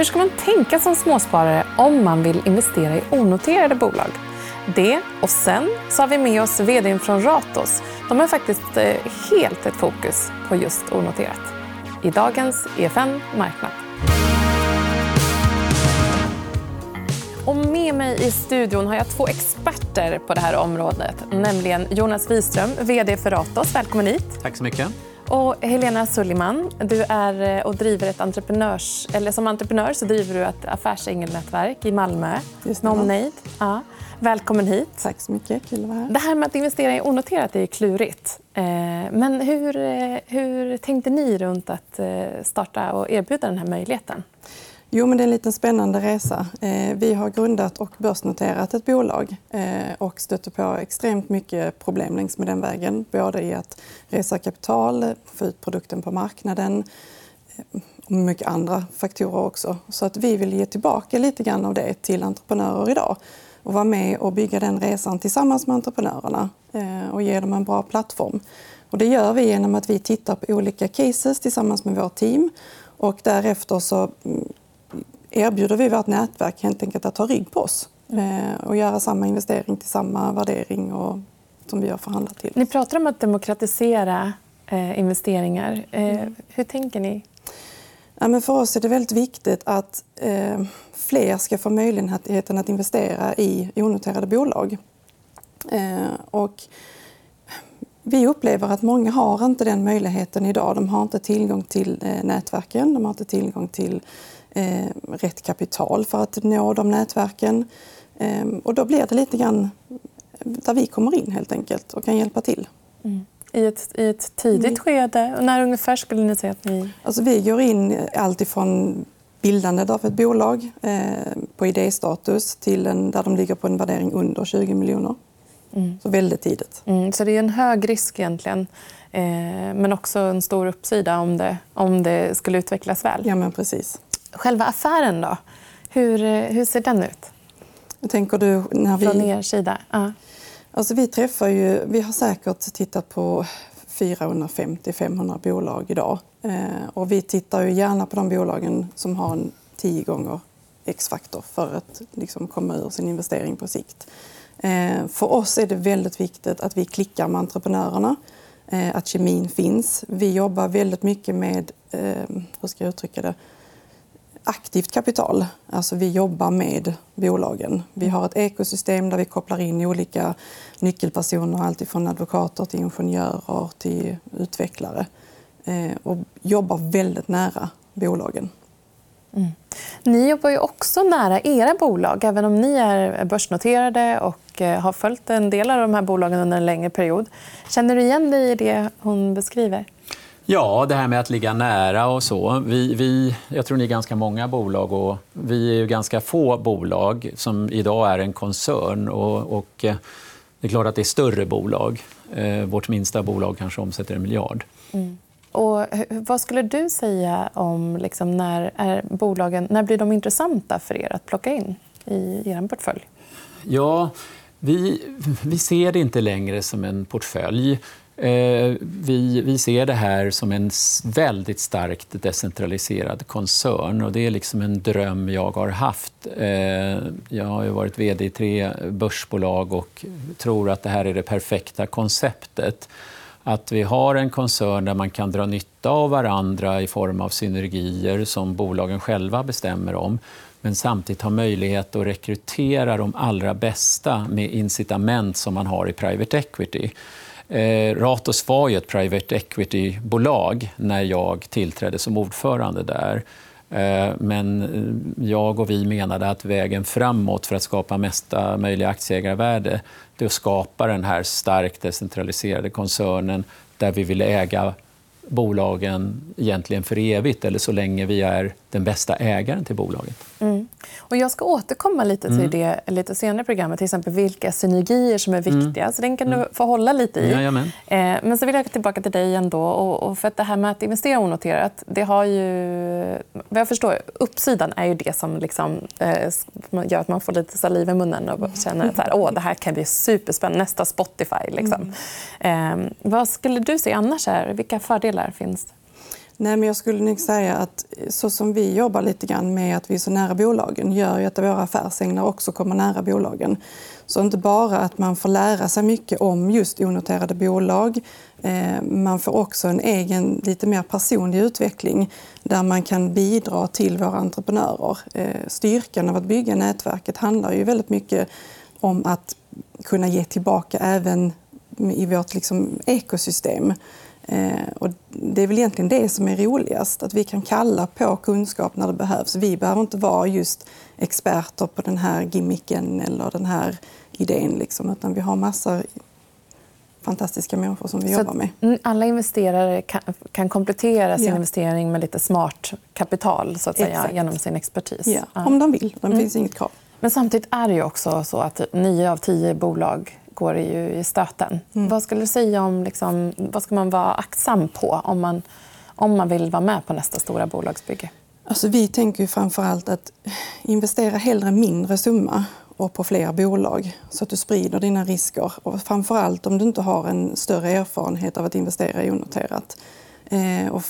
hur ska man tänka som småsparare om man vill investera i onoterade bolag? Det och sen så har vi med oss vd från Ratos. De har faktiskt eh, helt ett fokus på just onoterat. I dagens EFN Marknad. Och med mig i studion har jag två experter på det här området. Nämligen Jonas Wiström, vd för Ratos. Välkommen hit. Tack så mycket. Och Helena Sulliman, du är eh, och driver ett entreprenörs... Eller som entreprenör så driver du ett affärsängelnätverk i Malmö. Just Nomnade. Ja. Välkommen hit. Tack så mycket. Kul att vara här. Det här med att investera i onoterat är klurigt. Eh, men hur, eh, hur tänkte ni runt att starta och erbjuda den här möjligheten? Jo, men det är en liten spännande resa. Eh, vi har grundat och börsnoterat ett bolag eh, och stöter på extremt mycket problem längs med den vägen. Både i att resa kapital, få ut produkten på marknaden eh, och mycket andra faktorer också. Så att vi vill ge tillbaka lite grann av det till entreprenörer idag och vara med och bygga den resan tillsammans med entreprenörerna och ge dem en bra plattform. Och det gör vi genom att vi tittar på olika cases tillsammans med vårt team. Och därefter så mm, erbjuder vi vårt nätverk helt enkelt att ta rygg på oss eh, och göra samma investering till samma värdering och, som vi har förhandlat till. Ni pratar om att demokratisera eh, investeringar. Eh. Hur tänker ni? Ja, men för oss är det väldigt viktigt att fler ska få möjligheten att investera i onoterade bolag. Och vi upplever att många har inte den möjligheten idag. De har inte tillgång till nätverken, de har inte tillgång till rätt kapital för att nå de nätverken. Eh, och då blir det lite grann där vi kommer in helt enkelt och kan hjälpa till. Mm. I, ett, I ett tidigt mm. skede? Och när ungefär skulle ni säga att ni... Alltså, vi går in alltifrån bildandet av ett bolag eh, på idéstatus till en, där de ligger på en värdering under 20 miljoner. Mm. Så väldigt tidigt. Mm, så det är en hög risk egentligen. Eh, men också en stor uppsida om det, om det skulle utvecklas väl. Ja, men precis. Själva affären, då? Hur, eh, hur ser den ut? tänker du när vi... Från er sida? Ja. Alltså, vi, träffar ju, vi har säkert tittat på 450-500 bolag idag. Eh, och vi tittar ju gärna på de bolagen som har en tio gånger X-faktor för att liksom, komma ur sin investering på sikt. Eh, för oss är det väldigt viktigt att vi klickar med entreprenörerna, eh, att kemin finns. Vi jobbar väldigt mycket med eh, hur ska jag uttrycka det? Aktivt kapital. Alltså vi jobbar med bolagen. Vi har ett ekosystem där vi kopplar in olika nyckelpersoner, alltifrån advokater till ingenjörer till utvecklare eh, och jobbar väldigt nära bolagen. Mm. Ni jobbar ju också nära era bolag. Även om ni är börsnoterade och eh, har följt en del av de här bolagen under en längre period. Känner du igen dig i det hon beskriver? Ja, det här med att ligga nära och så. Vi, vi, jag tror ni är ganska många bolag och vi är ju ganska få bolag som idag är en koncern. Och, och eh, det är klart att det är större bolag. Eh, vårt minsta bolag kanske omsätter en miljard. Mm. Och vad skulle du säga om liksom, när, är bolagen, när blir de intressanta för er att plocka in i er portfölj? Ja, vi, vi ser det inte längre som en portfölj. Eh, vi, vi ser det här som en väldigt starkt decentraliserad koncern. och Det är liksom en dröm jag har haft. Eh, jag har varit vd i tre börsbolag och tror att det här är det perfekta konceptet att vi har en koncern där man kan dra nytta av varandra i form av synergier som bolagen själva bestämmer om men samtidigt ha möjlighet att rekrytera de allra bästa med incitament som man har i private equity. Eh, Ratos var ju ett private equity-bolag när jag tillträdde som ordförande där. Eh, men eh, jag och vi menade att vägen framåt för att skapa mesta möjliga aktieägarvärde det är att skapa den här starkt decentraliserade koncernen där vi vill äga bolagen egentligen för evigt eller så länge vi är den bästa ägaren till bolaget. Mm. Och jag ska återkomma lite till mm. det lite senare i programmet. Till exempel vilka synergier som är viktiga. Mm. Så den kan du mm. få hålla lite i. Ja, eh, men så vill jag tillbaka till dig ändå. Och, för att det här med att investera onoterat, det har ju... Vad jag förstår, uppsidan är ju det som liksom, eh, gör att man får lite saliv i munnen och känner att här, det här kan bli superspännande. Nästa Spotify. Liksom. Mm. Eh, vad skulle du se annars? Här? Vilka fördelar finns? Nej, men jag skulle nog säga att så som vi jobbar lite grann med att vi är så nära bolagen gör ju att våra affärsänglar också kommer nära bolagen. Så inte bara att man får lära sig mycket om just onoterade bolag. Eh, man får också en egen, lite mer personlig utveckling där man kan bidra till våra entreprenörer. Eh, styrkan av att bygga nätverket handlar ju väldigt mycket om att kunna ge tillbaka även i vårt liksom ekosystem. Eh, och det är väl egentligen det som är roligast, att vi kan kalla på kunskap när det behövs. Vi behöver inte vara just experter på den här gimmicken eller den här idén, liksom, utan vi har massor fantastiska människor som vi Så jobbar med. Alla investerare kan, kan komplettera sin Ja. investering med lite smart kapital så att säga, Exakt. genom sin expertis. Ja. om de vill. Det Mm. finns inget krav. Men samtidigt är det ju också så att nio av tio bolag går ju i stöten. Mm. Vad skulle du säga om liksom, vad ska man vara aktsam på om man, om man vill vara med på nästa stora bolagsbygge? Alltså, vi tänker ju framför allt att investera hellre mindre summa och på fler bolag så att du sprider dina risker. Och framför allt om du inte har en större erfarenhet av att investera i onoterat. Eh, och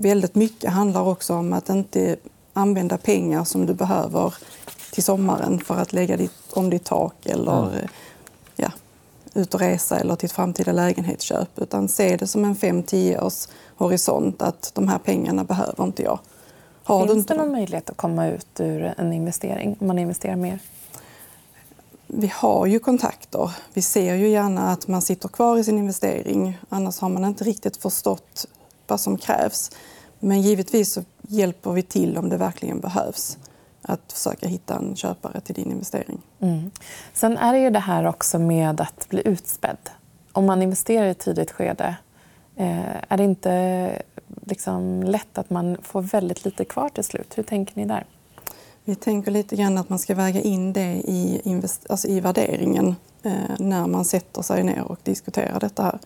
väldigt mycket handlar också om att inte använda pengar som du behöver till sommaren för att lägga ditt, om ditt tak eller Mm. ja, ut och resa eller till ett framtida lägenhetsköp. Utan se det som en 5-10 års horisont att de här pengarna behöver inte jag. Har du Finns inte det någon möjlighet att komma ut ur en investering om man investerar mer? Vi har ju kontakter. Vi ser ju gärna att man sitter kvar i sin investering. Annars har man inte riktigt förstått vad som krävs. Men givetvis hjälper vi till om det verkligen behövs. Att försöka hitta en köpare till din investering. Mm. Sen är det ju det här också med att bli utspädd. Om man investerar i ett tidigt skede eh, är det inte liksom lätt att man får väldigt lite kvar till slut. Hur tänker ni där? Vi tänker lite grann att man ska väga in det i, invest- alltså i värderingen eh, när man sätter sig ner och diskuterar detta här.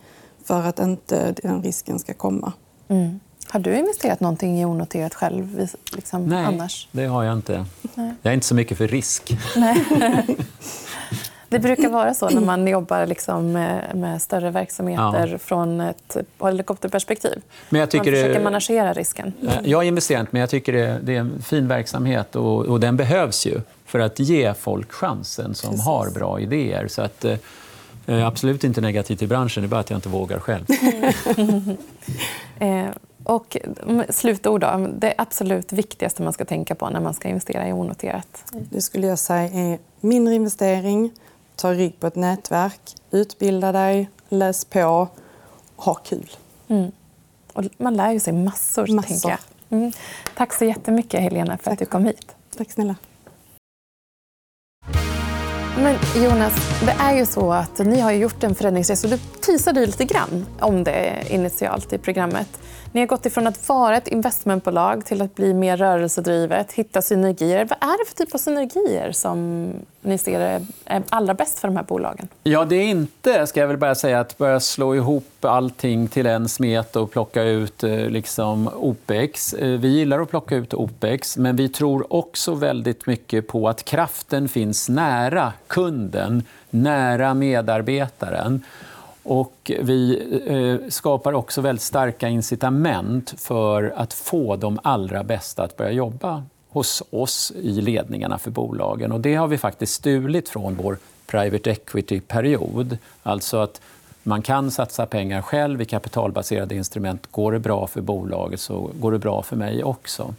För att inte den risken ska komma. Mm. Har du investerat någonting i onoterat själv liksom, Nej, annars? det har jag inte. Nej. Jag är inte så mycket för risk. Nej. Det brukar vara så när man jobbar liksom med, större verksamheter Ja. från ett helikopterperspektiv. Men jag tycker man försöker det- managera risken. Eh, Jag har investerat, men jag tycker det, är en fin verksamhet och, och den behövs ju för att ge folk chansen som Precis. har bra idéer. Så att, eh, är absolut inte negativ till branschen, det är bara att jag inte vågar själv. Eh, och mm, slutord då. Det absolut viktigaste man ska tänka på när man ska investera i onoterat. Det skulle jag säga är mindre investering, ta rygg på ett nätverk, utbilda dig, läs på, ha kul. Mm. Och man lär ju sig massor. Massor. Mm. Tack så jättemycket Helena för att du kom hit. Tack snälla. Men Jonas, det är ju så att ni har gjort en förändringsresa. Du teasade lite grann om det initialt i programmet. Ni har gått ifrån att vara ett investmentbolag till att bli mer rörelsedrivet, hitta synergier. Vad är det för typ av synergier som ni ser är allra bäst för de här bolagen? Ja, det är inte, ska jag väl bara säga, att börja slå ihop allting till en smet och plocka ut eh, liksom, OPEX. Eh, vi gillar att plocka ut OPEX, men vi tror också väldigt mycket på att kraften finns nära kunden, nära medarbetaren. Och vi eh, skapar också väldigt starka incitament för att få de allra bästa att börja jobba hos oss i ledningarna för bolagen. Och det har vi faktiskt stulit från vår private equity-period. Alltså att man kan satsa pengar själv i kapitalbaserade instrument. Går det bra för bolaget så går det bra för mig också.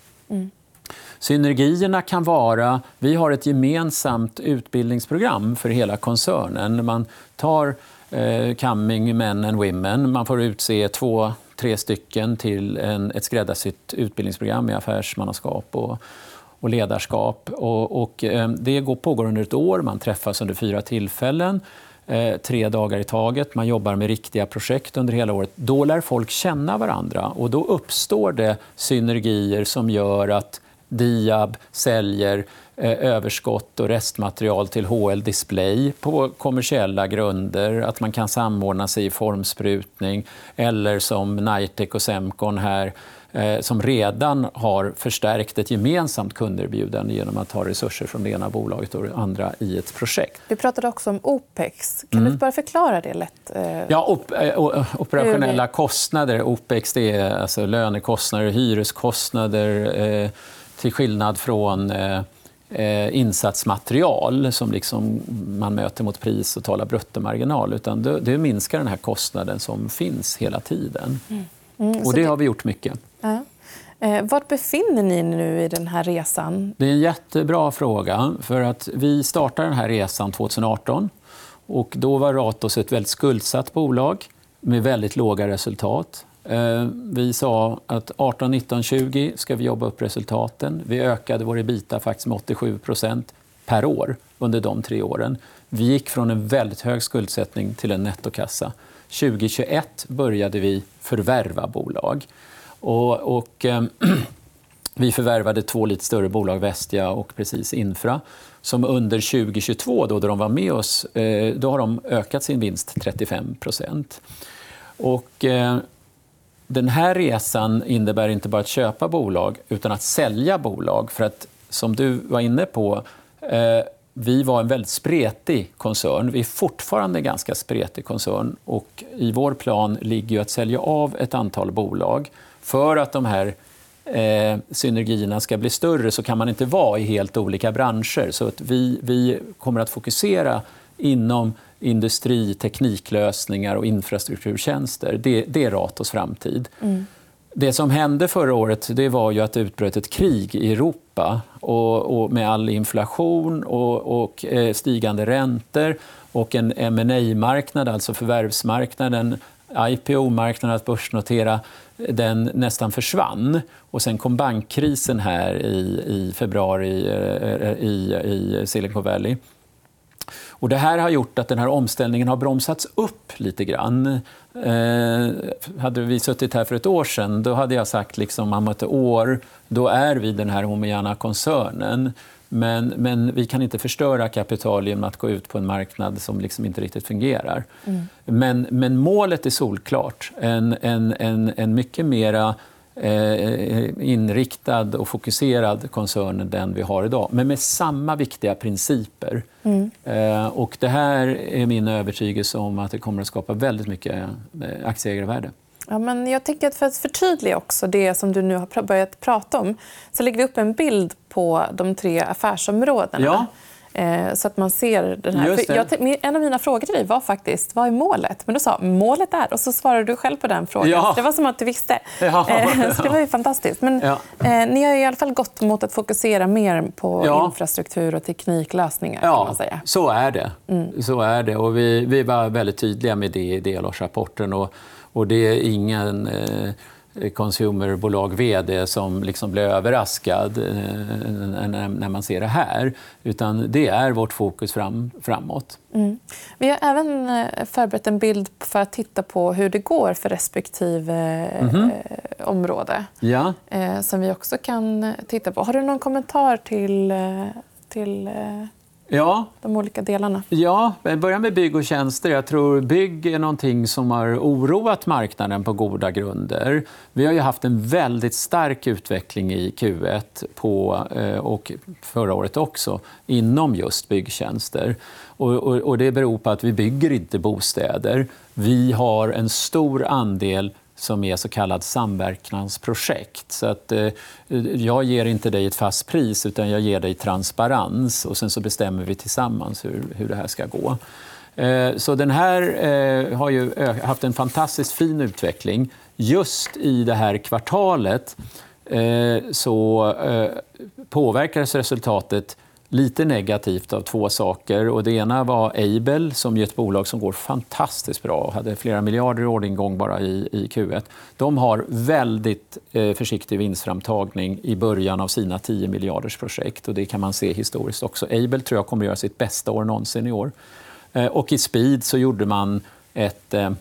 Synergierna kan vara... Vi har ett gemensamt utbildningsprogram för hela koncernen. Man tar eh, coming men and women. Man får utse två, tre stycken till en, ett skräddarsytt utbildningsprogram i affärsmannaskap och, och ledarskap. Och, och, eh, det går, pågår under ett år. Man träffas under fyra tillfällen. Eh, tre dagar i taget. Man jobbar med riktiga projekt under hela året. Då lär folk känna varandra och då uppstår det synergier som gör att Diab säljer överskott och restmaterial till HL Display på kommersiella grunder. Att man kan samordna sig i formsprutning. Eller som Nitec och Semcon här eh, som redan har förstärkt ett gemensamt kunderbjudande genom att ta resurser från det ena bolaget och det andra i ett projekt. Du pratade också om OPEX. Kan mm. du bara förklara det lätt? Eh? Ja, op operationella kostnader. OPEX det är alltså lönekostnader, hyreskostnader eh, till skillnad från eh, insatsmaterial som liksom man möter mot pris och talar bruttomarginal. Utan det, det minskar den här kostnaden som finns hela tiden. Mm. Mm, och det, det, har vi gjort mycket. Ja. Eh, var befinner ni nu i den här resan? Det är en jättebra fråga. för att Vi startade den här resan 2018. Och då var Ratos ett väldigt skuldsatt bolag med väldigt låga resultat. Eh, vi sa att 18, 19, 20 ska vi jobba upp resultaten. Vi ökade vår ebita faktiskt med 87% per år under de tre åren. Vi gick från en väldigt hög skuldsättning till en nettokassa. 2021 började vi förvärva bolag. Och, och ehm, vi förvärvade två lite större bolag, Vestia och Precis Infra som under 2022, då, då de var med oss, eh, då har de ökat sin vinst 35 och, ehm, den här resan innebär inte bara att köpa bolag, utan att sälja bolag. För att, som du var inne på, eh, vi var en väldigt spretig koncern. Vi är fortfarande en ganska spretig koncern. Och I vår plan ligger att sälja av ett antal bolag. För att de här eh, synergierna ska bli större så kan man inte vara i helt olika branscher. Så att vi, vi kommer att fokusera inom industri, tekniklösningar och infrastrukturtjänster. Det, det är Ratos framtid. Mm. Det som hände förra året det var ju att det utbröt ett krig i Europa och, och med all inflation och, och eh, stigande räntor och en ma marknad alltså förvärvsmarknaden, IPO-marknaden att börsnotera, den nästan försvann. Och sen kom bankkrisen här i, i februari eh, i, i Silicon Valley. Och det här har gjort att den här omställningen har bromsats upp lite grann. Eh, hade vi suttit här för ett år sedan då hade jag sagt liksom, om ett år då är vi den här homogena koncernen. Men, men vi kan inte förstöra kapital genom att gå ut på en marknad som liksom inte riktigt fungerar. Mm. Men, men målet är solklart. En, en, en, en mycket mera inriktad och fokuserad koncern än den vi har idag, men med samma viktiga principer. Mm. Eh, och det här är min övertygelse om att det kommer att skapa väldigt mycket eh, aktieägarvärde. Ja, men jag tänker att för att förtydliga också det som du nu har börjat prata om så lägger vi upp en bild på de tre affärsområdena. Ja. Eh, så att man ser den här. Jag, en av mina frågor till dig var faktiskt vad är målet? Men du sa målet är och så svarade du själv på den frågan. Ja. Det var som att du visste. Ja. Eh, så det var ju fantastiskt. Men ja. eh, ni har i alla fall gått mot att fokusera mer på infrastruktur och tekniklösningar. Ja, kan man säga. så är det. Mm. Så är det. Och vi, vi var väldigt tydliga med det i delårsrapporten. Och, och det är ingen... Eh, consumerbolag vd som liksom blir överraskad eh, när man ser det här. Utan det är vårt fokus fram, framåt. Mm. Vi har även eh, förberett en bild för att titta på hur det går för respektive mm -hmm. område. Ja. Som vi också kan titta på. Har du någon kommentar till, till Ja. De olika delarna. Ja, börja med bygg och tjänster. Jag tror bygg är någonting som har oroat marknaden på goda grunder. Vi har ju haft en väldigt stark utveckling i Q1 på, eh, och förra året också inom just byggtjänster. Och, och, och det beror på att vi bygger inte bostäder. Vi har en stor andel som är så kallad samverkansprojekt. Så att, eh, jag ger inte dig ett fast pris, utan jag ger dig transparens. och Sen så bestämmer vi tillsammans hur, hur det här ska gå. Eh, så den här eh, har ju eh, haft en fantastiskt fin utveckling. Just i det här kvartalet eh, så eh, påverkades resultatet lite negativt av två saker. Och det ena var Able, som är ett bolag som går fantastiskt bra och hade flera miljarder i orderingång bara i, i Q1. De har väldigt eh, försiktig vinstframtagning i början av sina 10 miljarders projekt. Och det kan man se historiskt också. Able tror jag kommer att göra sitt bästa år någonsin i år. Eh, och i Speed så gjorde man ett eh,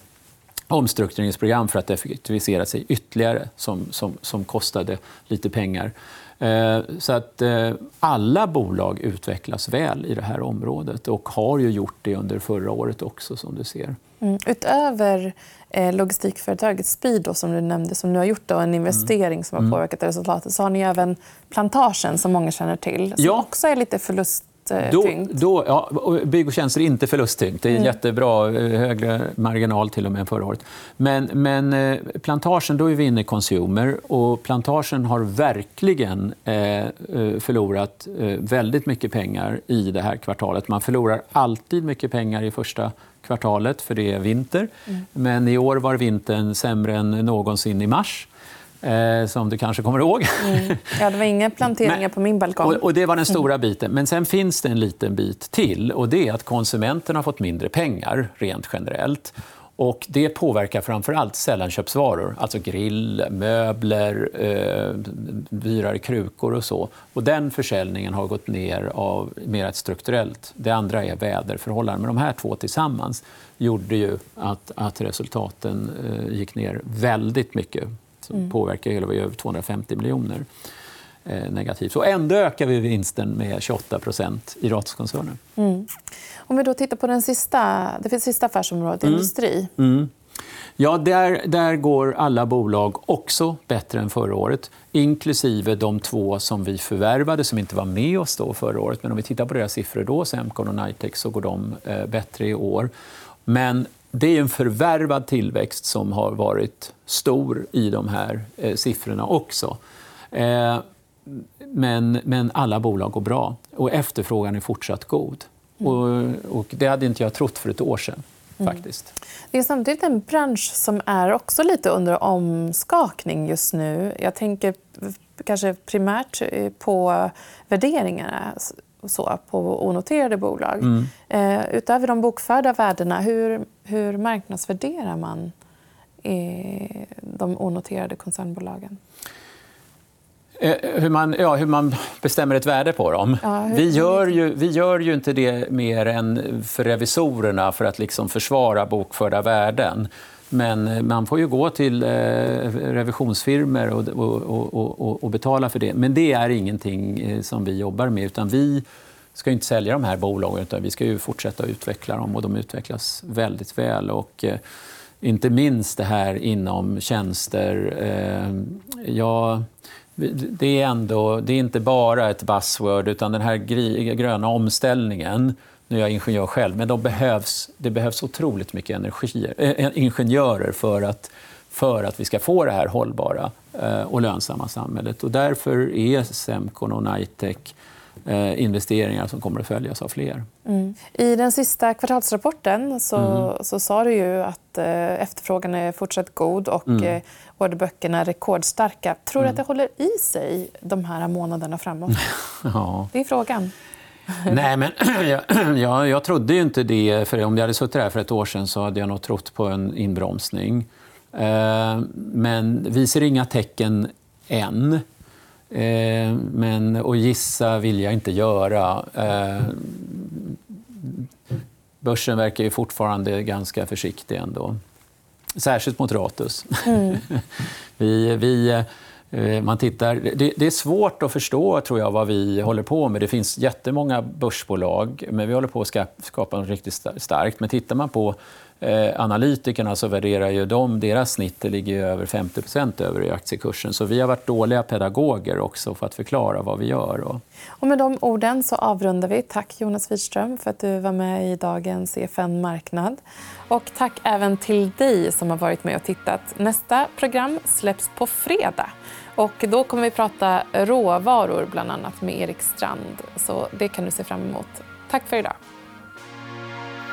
omstruktureringsprogram för att effektivisera sig ytterligare som, som, som kostade lite pengar. Eh, så att eh, alla bolag utvecklas väl i det här området och har ju gjort det under förra året också som du ser. Mm. Utöver eh, logistikföretaget Speed som du nämnde som nu har gjort då, en investering som har mm. påverkat resultatet så har ni även Plantagen som många känner till som ja. också är lite förlust då, då, ja, bygg och tjänster är inte förlusttyngt. Det är mm. jättebra, eh, högre marginal till och med än förra året. Men, men eh, plantagen, då är vi inne i consumer. Och plantagen har verkligen eh, förlorat väldigt mycket pengar i det här kvartalet. Man förlorar alltid mycket pengar i första kvartalet, för det är vinter. Mm. Men i år var vintern sämre än någonsin i mars eh, som du kanske kommer ihåg. Mm. Ja, det var inga planteringar Men, på min balkong. Och, och, det var den stora mm. biten. Men sen finns det en liten bit till och det är att konsumenterna har fått mindre pengar rent generellt. Och det påverkar framför allt sällanköpsvaror, alltså grill, möbler, eh, dyrare krukor och så. Och den försäljningen har gått ner av mer strukturellt. Det andra är väderförhållanden. Men de här två tillsammans gjorde ju att, att resultaten eh, gick ner väldigt mycket som mm. påverkar hela över 250 miljoner eh, negativt. Och ändå ökar vi vinsten med 28 procent i Ratos-koncernen. Mm. Om vi då tittar på den sista, det sista affärsområdet, mm. industri. Mm. Ja, där, där går alla bolag också bättre än förra året inklusive de två som vi förvärvade som inte var med oss då förra året. Men om vi tittar på deras siffror då, Semcon och Nitec, så går de eh, bättre i år. Men det är en förvärvad tillväxt som har varit stor i de här eh, siffrorna också. Eh, men, men alla bolag går bra och efterfrågan är fortsatt god. Och, och, det hade inte jag trott för ett år sedan. Mm. Faktiskt. Det är samtidigt en bransch som är också lite under omskakning just nu. Jag tänker kanske primärt eh, på värderingarna så, på onoterade bolag. Mm. Eh, utöver de bokförda värdena, hur, hur marknadsvärderar man eh, de onoterade koncernbolagen? Eh, hur man, ja, hur man bestämmer ett värde på dem. Ja, hur... vi, gör ju, vi gör ju inte det mer än för revisorerna för att liksom försvara bokförda värden. Men eh, man får ju gå till eh, revisionsfirmor och, och, och, och, betala för det. Men det är ingenting eh, som vi jobbar med. utan Vi ska inte sälja de här bolagen, utan vi ska ju fortsätta utveckla dem. och De utvecklas väldigt väl. Och, eh, inte minst det här inom tjänster. ja, det är, ändå, det är inte bara ett buzzword, utan den här gröna omställningen nu är jag ingenjör själv, men de behövs, det behövs otroligt mycket energier, äh, ingenjörer för att, för att vi ska få det här hållbara äh, och lönsamma samhället. Och därför är Semcon och Nitec äh, investeringar som kommer att följas av fler. Mm. I den sista kvartalsrapporten så, mm. så sa du ju att efterfrågan är fortsatt god och mm. orderböckerna är rekordstarka. Tror du att mm. det håller i sig de här månaderna framåt? ja. Det är frågan. Nej, men jag, jag, trodde ju inte det. För om jag hade suttit här för ett år sedan så hade jag nog trott på en inbromsning. Eh, men vi ser inga tecken än. Eh, men att gissa vill jag inte göra. Eh, börsen verkar ju fortfarande ganska försiktig ändå. Särskilt mot Ratus. Mm. vi, vi, Eh, man tittar, det, är svårt att förstå tror jag, vad vi håller på med. Det finns jättemånga börsbolag, men vi håller på att skapa något riktigt starkt. Men tittar man på eh, analytikerna så värderar ju de, deras snitt ligger över 50% över i aktiekursen. Så vi har varit dåliga pedagoger också för att förklara vad vi gör. Och... Och med de orden så avrundar vi. Tack Jonas Widström för att du var med i dagens EFN Marknad. Och tack även till dig som har varit med och tittat. Nästa program släpps på fredag. Och då kommer vi prata råvaror, bland annat med Erik Strand. Så det kan du se fram emot. Tack för idag.